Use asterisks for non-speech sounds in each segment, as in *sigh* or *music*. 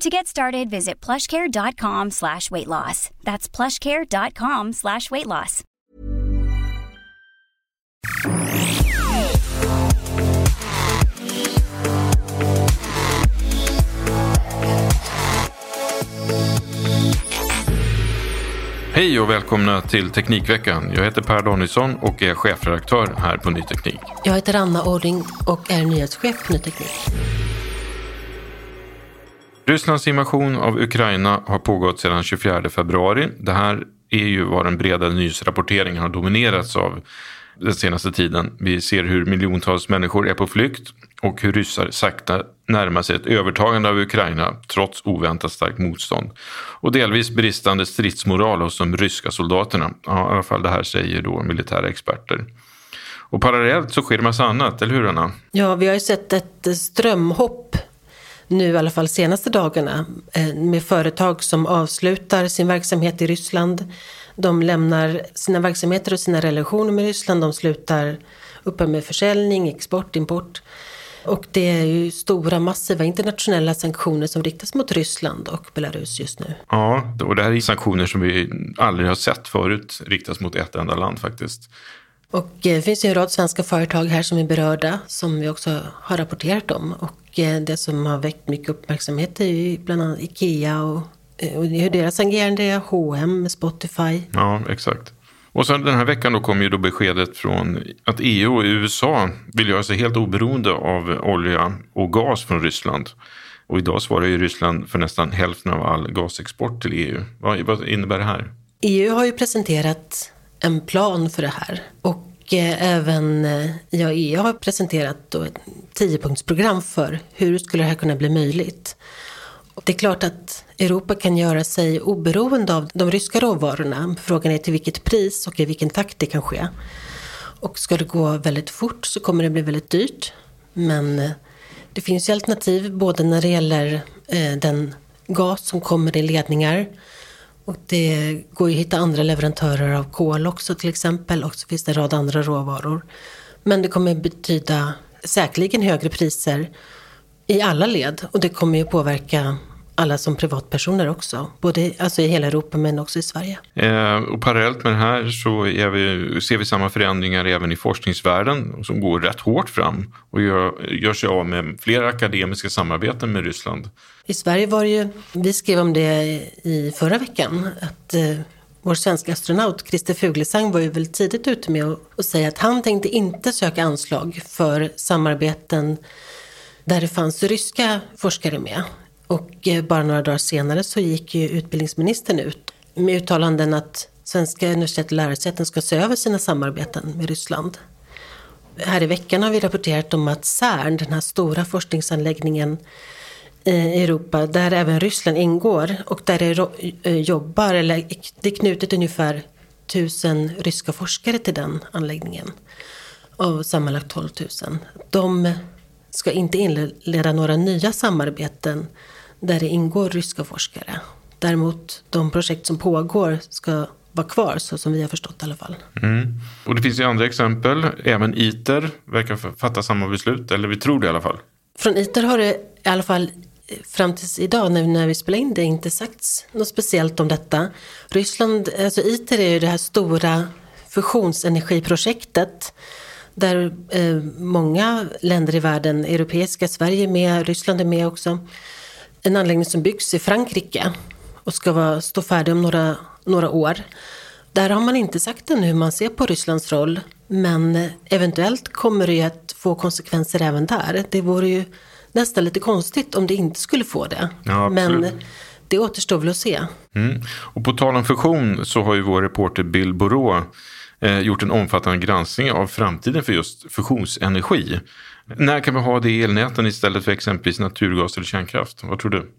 To get started, visit plushcare.com slash weight loss. That's plushcare.com slash weight loss. Hej och välkomna till Teknikveckan. Jag heter Per Danielsson och är chefredaktör här på Ny Teknik. Jag heter Anna Orring och är nyhetschef på Ny Teknik. Rysslands invasion av Ukraina har pågått sedan 24 februari. Det här är ju vad den breda nyhetsrapporteringen har dominerats av den senaste tiden. Vi ser hur miljontals människor är på flykt och hur ryssar sakta närmar sig ett övertagande av Ukraina trots oväntat starkt motstånd. Och delvis bristande stridsmoral hos de ryska soldaterna. Ja, I alla fall det här säger då militära experter. Och parallellt så sker det massa annat, eller hur Anna? Ja, vi har ju sett ett strömhopp nu i alla fall senaste dagarna eh, med företag som avslutar sin verksamhet i Ryssland. De lämnar sina verksamheter och sina relationer med Ryssland. De slutar upphör med försäljning, export, import. Och det är ju stora massiva internationella sanktioner som riktas mot Ryssland och Belarus just nu. Ja, och det här är sanktioner som vi aldrig har sett förut riktas mot ett enda land faktiskt. Och eh, det finns ju en rad svenska företag här som är berörda som vi också har rapporterat om. Och eh, det som har väckt mycket uppmärksamhet är ju bland annat Ikea och, eh, och hur deras agerande är, H&M, Spotify. Ja, exakt. Och sen den här veckan då kom ju då beskedet från att EU och USA vill göra sig helt oberoende av olja och gas från Ryssland. Och idag svarar ju Ryssland för nästan hälften av all gasexport till EU. Vad, vad innebär det här? EU har ju presenterat en plan för det här. Och eh, även eh, IAEA har presenterat då ett tiopunktsprogram för hur skulle det här kunna bli möjligt. Det är klart att Europa kan göra sig oberoende av de ryska råvarorna. Frågan är till vilket pris och i vilken takt det kan ske. Och ska det gå väldigt fort så kommer det bli väldigt dyrt. Men eh, det finns ju alternativ både när det gäller den gas som kommer i ledningar och det går ju att hitta andra leverantörer av kol också till exempel. Och så finns det en rad andra råvaror. Men det kommer betyda säkerligen högre priser i alla led. Och det kommer ju påverka alla som privatpersoner också. Både alltså i hela Europa men också i Sverige. Eh, och parallellt med det här så vi, ser vi samma förändringar även i forskningsvärlden som går rätt hårt fram och gör, gör sig av med flera akademiska samarbeten med Ryssland. I Sverige var det ju, vi skrev om det i förra veckan, att eh, vår svenska astronaut Christer Fuglesang var ju väldigt tidigt ute med att säga att han tänkte inte söka anslag för samarbeten där det fanns ryska forskare med. Och eh, bara några dagar senare så gick ju utbildningsministern ut med uttalanden att svenska universitet och lärosäten ska se över sina samarbeten med Ryssland. Här i veckan har vi rapporterat om att CERN, den här stora forskningsanläggningen eh, i Europa, där även Ryssland ingår och där det eh, jobbar, eller det är knutet ungefär tusen ryska forskare till den anläggningen. Av sammanlagt 12 000. De ska inte inleda några nya samarbeten där det ingår ryska forskare. Däremot de projekt som pågår ska vara kvar, så som vi har förstått i alla fall. Mm. Och det finns ju andra exempel. Även ITER verkar fatta samma beslut, eller vi tror det i alla fall. Från ITER har det i alla fall fram tills idag nu när vi spelar in det inte sagts något speciellt om detta. Ryssland, alltså ITER är ju det här stora fusionsenergiprojektet där eh, många länder i världen, europeiska, Sverige är med, Ryssland är med också. En anläggning som byggs i Frankrike och ska vara, stå färdig om några, några år. Där har man inte sagt ännu hur man ser på Rysslands roll, men eventuellt kommer det att få konsekvenser även där. Det vore ju nästan lite konstigt om det inte skulle få det. Ja, men det återstår väl att se. Mm. Och på tal om fusion så har ju vår reporter Bill Borå eh, gjort en omfattande granskning av framtiden för just fusionsenergi. När kan vi ha det i elnäten istället för exempelvis naturgas eller kärnkraft? Vad tror du?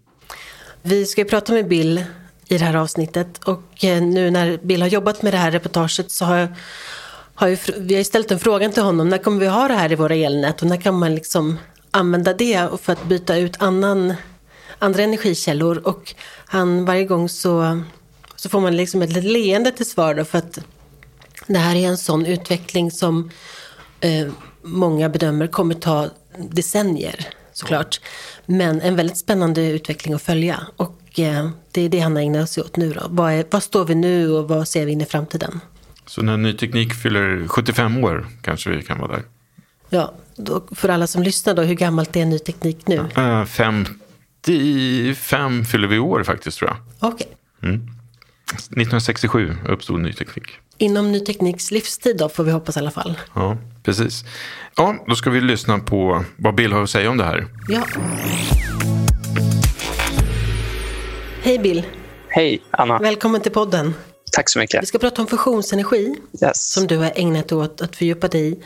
Vi ska prata med Bill i det här avsnittet och eh, nu när Bill har jobbat med det här reportaget så har, har ju, vi har ställt en fråga till honom. När kommer vi ha det här i våra elnät och när kan man liksom använda det för att byta ut annan, andra energikällor. Och han, varje gång så, så får man liksom ett litet leende till svar då, för att det här är en sån utveckling som eh, många bedömer kommer ta decennier såklart. Men en väldigt spännande utveckling att följa. Och eh, det är det han har ägnat sig åt nu då. Vad, är, vad står vi nu och vad ser vi in i framtiden? Så när ny teknik fyller 75 år kanske vi kan vara där? Ja, då, för alla som lyssnar då, hur gammalt är ny teknik nu? Uh, 55 fyller vi år faktiskt tror jag. Okej. Okay. Mm. 1967 uppstod ny teknik. Inom ny tekniks livstid då, får vi hoppas i alla fall. Ja, precis. Ja, då ska vi lyssna på vad Bill har att säga om det här. Ja. Hej Bill. Hej Anna. Välkommen till podden. Tack så mycket. Vi ska prata om fusionsenergi yes. som du har ägnat åt att fördjupa dig i.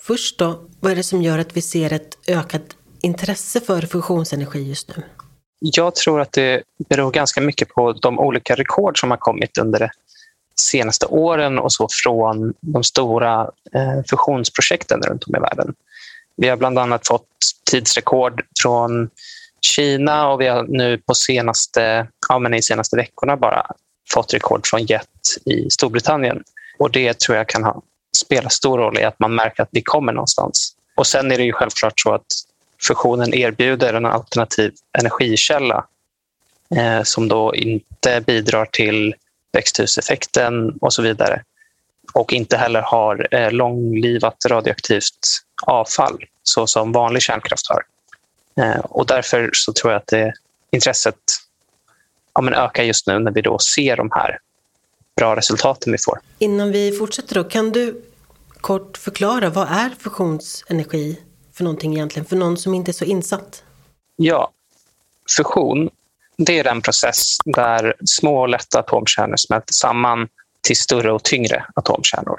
Först då, vad är det som gör att vi ser ett ökat intresse för fusionsenergi just nu? Jag tror att det beror ganska mycket på de olika rekord som har kommit under de senaste åren och så från de stora eh, fusionsprojekten runt om i världen. Vi har bland annat fått tidsrekord från Kina och vi har nu på senaste, ja, men i senaste veckorna bara fått rekord från Jet i Storbritannien. Och Det tror jag kan ha, spela stor roll i att man märker att vi kommer någonstans. Och Sen är det ju självklart så att fusionen erbjuder en alternativ energikälla eh, som då inte bidrar till växthuseffekten och så vidare och inte heller har eh, långlivat radioaktivt avfall så som vanlig kärnkraft har. Eh, och därför så tror jag att det, intresset ja, men ökar just nu när vi då ser de här bra resultaten vi får. Innan vi fortsätter då, kan du kort förklara vad är fusionsenergi för någonting egentligen, för någon som inte är så insatt? Ja, fusion det är den process där små och lätta atomkärnor smälter samman till större och tyngre atomkärnor.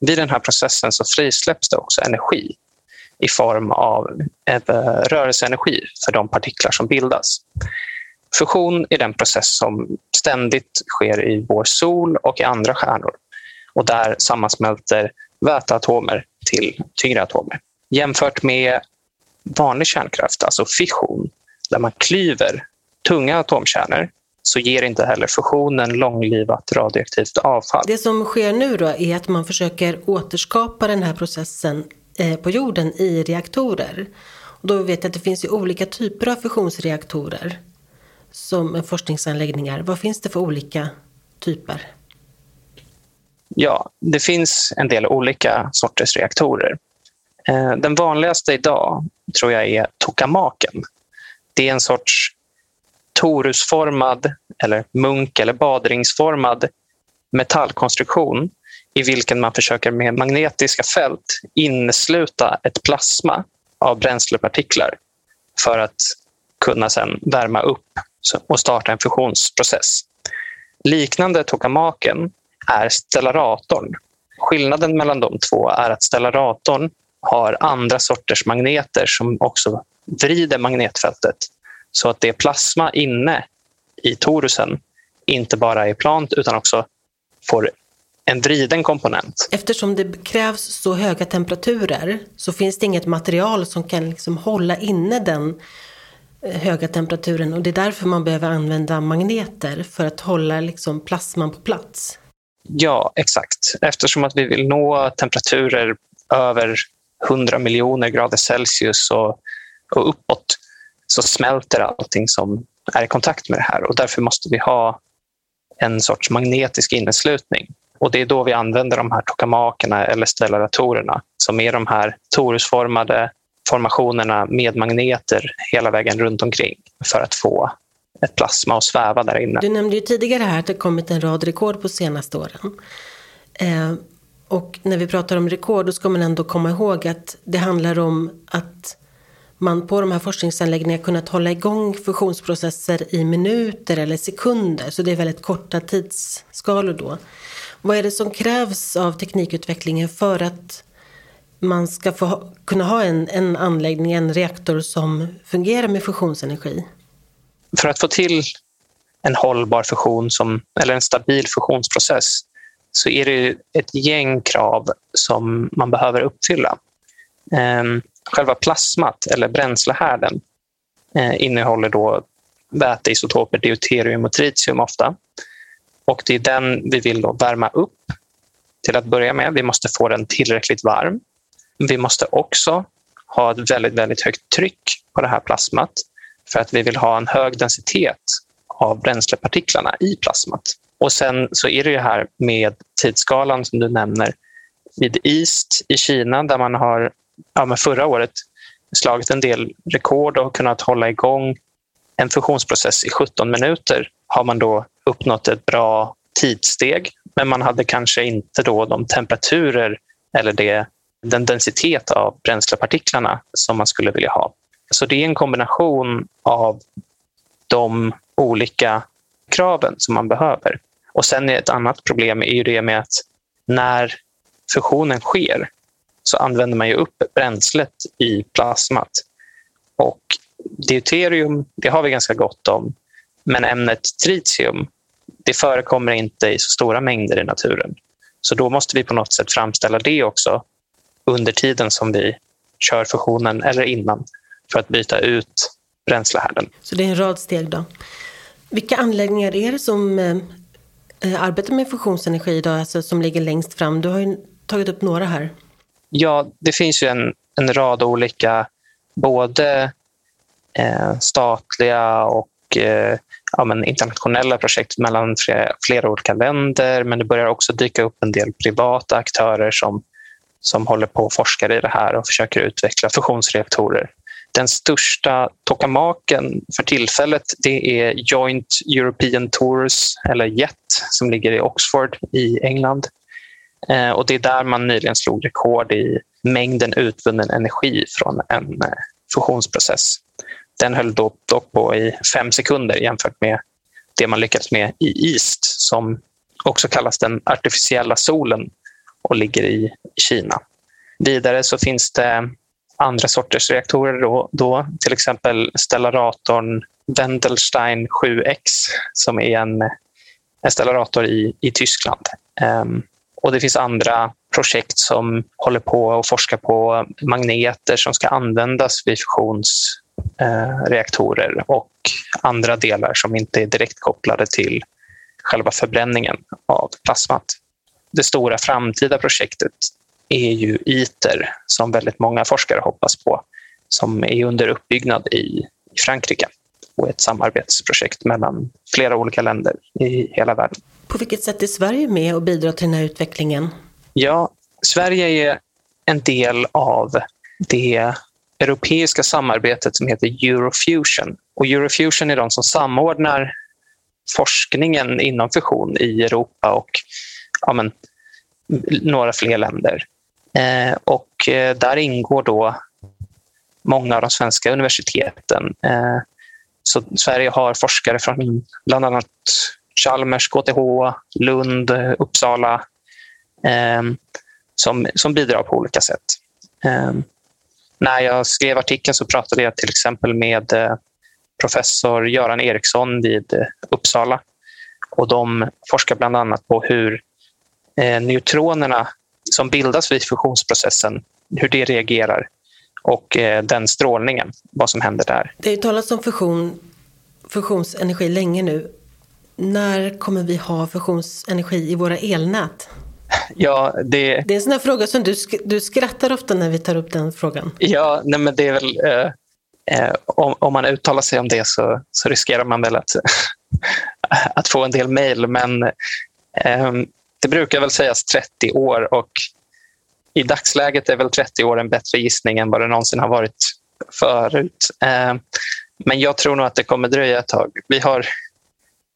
Vid den här processen så frisläpps det också energi i form av eh, rörelseenergi för de partiklar som bildas. Fusion är den process som ständigt sker i vår sol och i andra stjärnor och där sammansmälter väteatomer till tyngre atomer. Jämfört med vanlig kärnkraft, alltså fission, där man klyver tunga atomkärnor så ger inte heller fusionen långlivat radioaktivt avfall. Det som sker nu då är att man försöker återskapa den här processen eh, på jorden i reaktorer. Och då vet jag att det finns ju olika typer av fusionsreaktorer som forskningsanläggningar. Vad finns det för olika typer? Ja, det finns en del olika sorters reaktorer. Eh, den vanligaste idag tror jag är tokamaken. Det är en sorts torusformad eller munk eller badringsformad metallkonstruktion i vilken man försöker med magnetiska fält innesluta ett plasma av bränslepartiklar för att kunna sedan värma upp och starta en fusionsprocess. Liknande tokamaken är stellaratorn. Skillnaden mellan de två är att stellaratorn har andra sorters magneter som också vrider magnetfältet så att det plasma inne i torusen inte bara är plant utan också får en vriden komponent. Eftersom det krävs så höga temperaturer så finns det inget material som kan liksom hålla inne den eh, höga temperaturen och det är därför man behöver använda magneter för att hålla liksom plasman på plats. Ja, exakt. Eftersom att vi vill nå temperaturer över 100 miljoner grader Celsius och, och uppåt så smälter allting som är i kontakt med det här och därför måste vi ha en sorts magnetisk inneslutning. Och det är då vi använder de här tokamakerna eller stellaratorerna som är de här torusformade formationerna med magneter hela vägen runt omkring för att få ett plasma att sväva där inne. Du nämnde ju tidigare här att det kommit en rad rekord på senaste åren. Eh, och när vi pratar om rekord då ska man ändå komma ihåg att det handlar om att man på de här forskningsanläggningarna kunnat hålla igång fusionsprocesser i minuter eller sekunder. Så det är väldigt korta tidsskalor då. Vad är det som krävs av teknikutvecklingen för att man ska få kunna ha en, en anläggning, en reaktor som fungerar med fusionsenergi? För att få till en hållbar fusion, som, eller en stabil fusionsprocess, så är det ett gäng krav som man behöver uppfylla. Ehm, själva plasmat, eller bränslehärden, eh, innehåller då väteisotoper deuterium och tritium ofta. Och det är den vi vill då värma upp till att börja med. Vi måste få den tillräckligt varm. Vi måste också ha ett väldigt, väldigt högt tryck på det här plasmat för att vi vill ha en hög densitet av bränslepartiklarna i plasmat. Och sen så är det ju här med tidsskalan som du nämner vid East i Kina där man har ja, men förra året slagit en del rekord och kunnat hålla igång en fusionsprocess i 17 minuter har man då uppnått ett bra tidssteg. Men man hade kanske inte då de temperaturer eller det, den densitet av bränslepartiklarna som man skulle vilja ha. Så det är en kombination av de olika kraven som man behöver. Och sen är ett annat problem är ju det med att när fusionen sker så använder man ju upp bränslet i plasmat. Och deuterium, det har vi ganska gott om. Men ämnet tritium, det förekommer inte i så stora mängder i naturen. Så då måste vi på något sätt framställa det också under tiden som vi kör fusionen eller innan för att byta ut bränslehärden. Så det är en rad steg då. Vilka anläggningar är det som eh, eh arbetar med fusionsenergi idag, alltså som ligger längst fram? Du har ju tagit upp några här. Ja, det finns ju en, en rad olika, både eh, statliga och eh, ja, men internationella projekt mellan flera, flera, olika länder. Men det börjar också dyka upp en del privata aktörer som, som håller på och forskar i det här och försöker utveckla fusionsreaktorer. Den största tokamaken för tillfället det är Joint European Tours, eller JET, som ligger i Oxford i England. Eh, och Det är där man nyligen slog rekord i mängden utvunnen energi från en eh, fusionsprocess. Den höll dock på i fem sekunder jämfört med det man lyckats med i EAST som också kallas den artificiella solen och ligger i Kina. Vidare så finns det andra sorters reaktorer. Då, då till exempel stellaratorn Wendelstein 7X som är en, eh, en stellarator i, i Tyskland. Um, och Det finns andra projekt som håller på och forskar på magneter som ska användas vid fusionsreaktorer eh, och andra delar som inte är direkt kopplade till själva förbränningen av plasmat. Det stora framtida projektet är ju ITER som väldigt många forskare hoppas på som är under uppbyggnad i Frankrike och ett samarbetsprojekt mellan flera olika länder i hela världen. På vilket sätt är Sverige med och bidrar till den här utvecklingen? Ja, Sverige är en del av det europeiska samarbetet som heter Eurofusion. Och Eurofusion är de som samordnar forskningen inom fusion i Europa och ja, men, några fler länder. Eh, och eh, där ingår då många av de svenska universiteten. Eh, så Sverige har forskare från bland annat Chalmers, KTH, Lund, Uppsala ehm, som, som bidrar på olika sätt. Ehm, när jag skrev artikeln så pratade jag till exempel med eh, professor Göran Eriksson vid eh, Uppsala. Och de forskar bland annat på hur eh, neutronerna som bildas vid fusionsprocessen, hur det reagerar och eh, den strålningen, vad som händer där. Det har ju talats om fusion, fusionsenergi länge nu. När kommer vi ha fusionsenergi i våra elnät? Ja, det... det är en sån fråga som du, du skrattar ofta när vi tar upp den frågan. Ja, nej men det är väl... Eh, eh, om, om, man uttalar sig om det så, så riskerar man väl att, *laughs* att få en del mejl. Men eh, det brukar väl sägas 30 år och i dagsläget är väl 30 år en bättre gissning än vad det någonsin har varit förut. Eh, men jag tror nog att det kommer dröja ett tag. Vi har,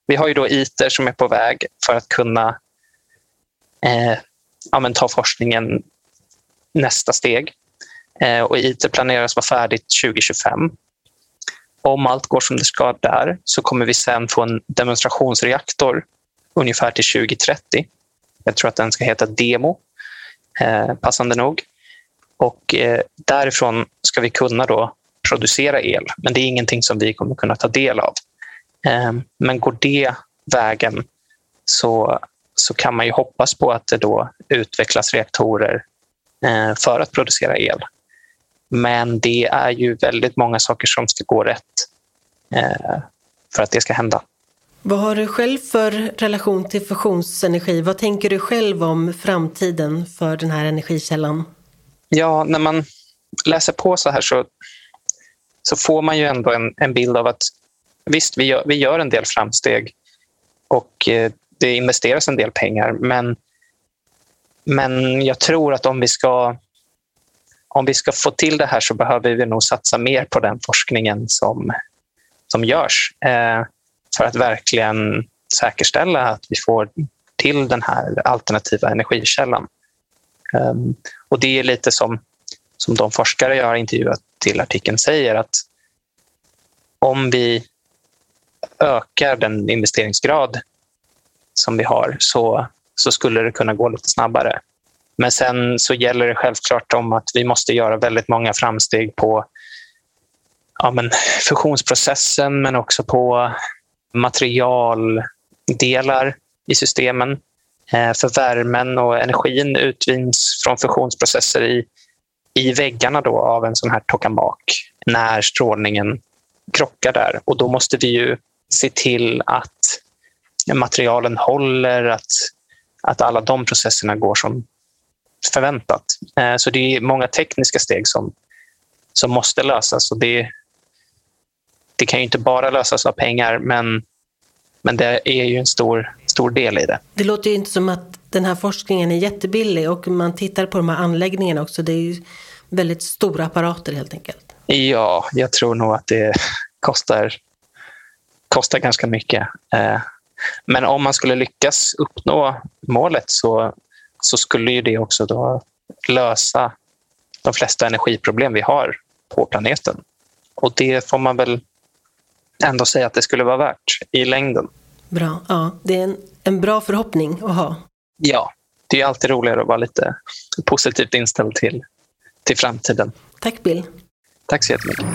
vi har ju då ITER som är på väg för att kunna eh, ja, ta forskningen nästa steg. Eh, och ITER planeras vara färdigt 2025. Om allt går som det ska där så kommer vi sen få en demonstrationsreaktor ungefär till 2030 jag tror att den ska heta Demo, eh, passande nog. Och eh, därifrån ska vi kunna då producera el, men det är ingenting som vi kommer kunna ta del av. Eh, men går det vägen så, så kan man ju hoppas på att det då utvecklas reaktorer eh, för att producera el. Men det är ju väldigt många saker som ska gå rätt eh, för att det ska hända. Vad har du själv för relation till fusionsenergi? Vad tänker du själv om framtiden för den här energikällan? Ja, när man läser på så här så, så får man ju ändå en, en bild av att visst, vi gör, vi gör en del framsteg och eh, det investeras en del pengar, men, men jag tror att om vi ska om vi ska få till det här så behöver vi nog satsa mer på den forskningen som, som görs. Eh, för att verkligen säkerställa att vi får till den här alternativa energikällan. Ehm, och Det är lite som, som de forskare jag har intervjuat till artikeln säger att om vi ökar den investeringsgrad som vi har så, så skulle det kunna gå lite snabbare. Men sen så gäller det självklart om att vi måste göra väldigt många framsteg på ja, men fusionsprocessen men också på materialdelar i systemen. Eh, för värmen och energin utvinns från fusionsprocesser i, i väggarna då av en sån här tokamak när strålningen krockar där och då måste vi ju se till att materialen håller, att, att alla de processerna går som förväntat. Eh, så det är många tekniska steg som, som måste lösas och det, det kan ju inte bara lösas av pengar men, men det är ju en stor, stor del i det. Det låter ju inte som att den här forskningen är jättebillig och man tittar på de här anläggningarna också. Det är ju väldigt stora apparater helt enkelt. Ja, jag tror nog att det kostar, kostar ganska mycket. Eh, men om man skulle lyckas uppnå målet så, så skulle ju det också då lösa de flesta energiproblem vi har på planeten. Och det får man väl ändå säga att det skulle vara värt i längden. Bra. Ja, det är en, en bra förhoppning att ha. Ja, det är alltid roligare att vara lite positivt inställd till, till framtiden. Tack Bill. Tack så jättemycket.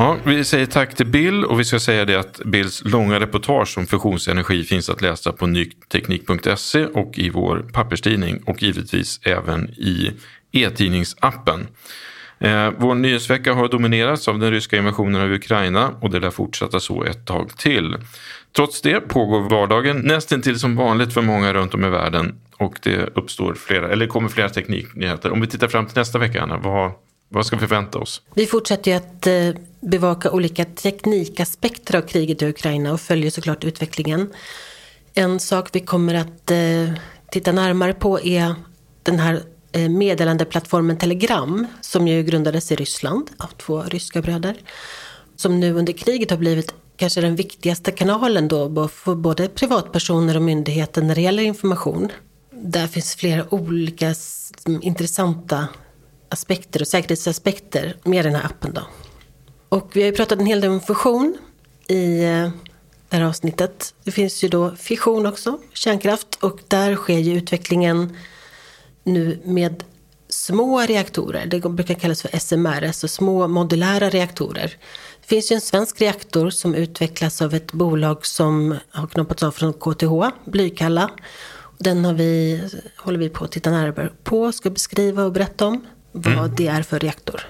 Ja, vi säger tack till Bill och vi ska säga det att Bills långa reportage om fusionsenergi finns att läsa på nyteknik.se och i vår papperstidning och givetvis även i e-tidningsappen. Eh, vår nyhetsvecka har dominerats av den ryska invasionen av Ukraina och det lär fortsätta så ett tag till. Trots det pågår vardagen nästintill som vanligt för många runt om i världen och det uppstår flera, eller kommer flera tekniknyheter. Om vi tittar fram till nästa vecka, Anna, vad, vad ska vi förvänta oss? Vi fortsätter ju att eh, bevaka olika teknikaspekter av kriget i Ukraina och följer såklart utvecklingen. En sak vi kommer att eh, titta närmare på är den här eh, meddelandeplattformen Telegram som ju grundades i Ryssland av två ryska bröder. Som nu under kriget har blivit kanske den viktigaste kanalen då för både privatpersoner och myndigheter när det gäller information. Där finns flera olika intressanta aspekter och säkerhetsaspekter med den här appen. Då. Och vi har ju pratat en hel del om fusion i eh, det här avsnittet. Det finns ju då fission också, kärnkraft. Och där sker ju utvecklingen nu med små reaktorer. Det brukar kallas för SMR, alltså små modulära reaktorer. Det finns ju en svensk reaktor som utvecklas av ett bolag som har knoppats av från KTH, Blykalla. Den har vi, håller vi på att titta närmare på, ska beskriva och berätta om vad mm. det är för reaktor.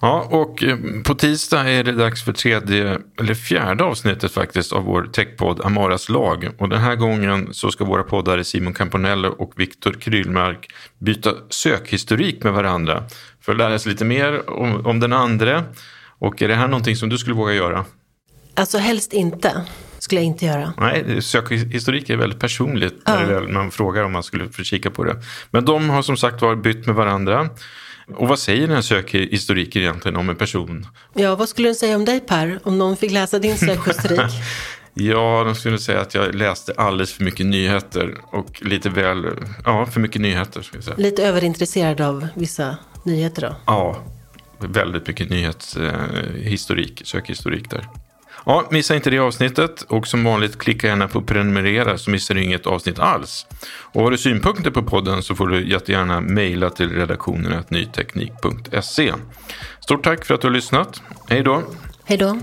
Ja, och eh, på tisdag är det dags för tredje, eller fjärde avsnittet faktiskt av vår techpodd Amaras lag. Och den här gången så ska våra poddare Simon Camponello och Viktor Krylmark byta sökhistorik med varandra för att lära sig lite mer om, om den andra. Och är det här någonting som du skulle våga göra? Alltså helst inte. Skulle jag inte göra. Nej, sökhistorik är väldigt personligt ja. när man frågar om man skulle få kika på det. Men de har som sagt var bytt med varandra. Och vad säger den här sökhistoriken egentligen om en person? Ja, vad skulle den säga om dig Per, om någon fick läsa din sökhistorik? *laughs* ja, de skulle säga att jag läste alldeles för mycket nyheter och lite väl, ja, för mycket nyheter. Ska jag säga. Lite överintresserad av vissa nyheter då? Ja, väldigt mycket nyhetshistorik, sökhistorik där. Ja, missa inte det avsnittet och som vanligt klicka gärna på prenumerera så missar du inget avsnitt alls. Och har du synpunkter på podden så får du jättegärna mejla till redaktionen nyteknik.se. Stort tack för att du har lyssnat. Hej då! Hej då!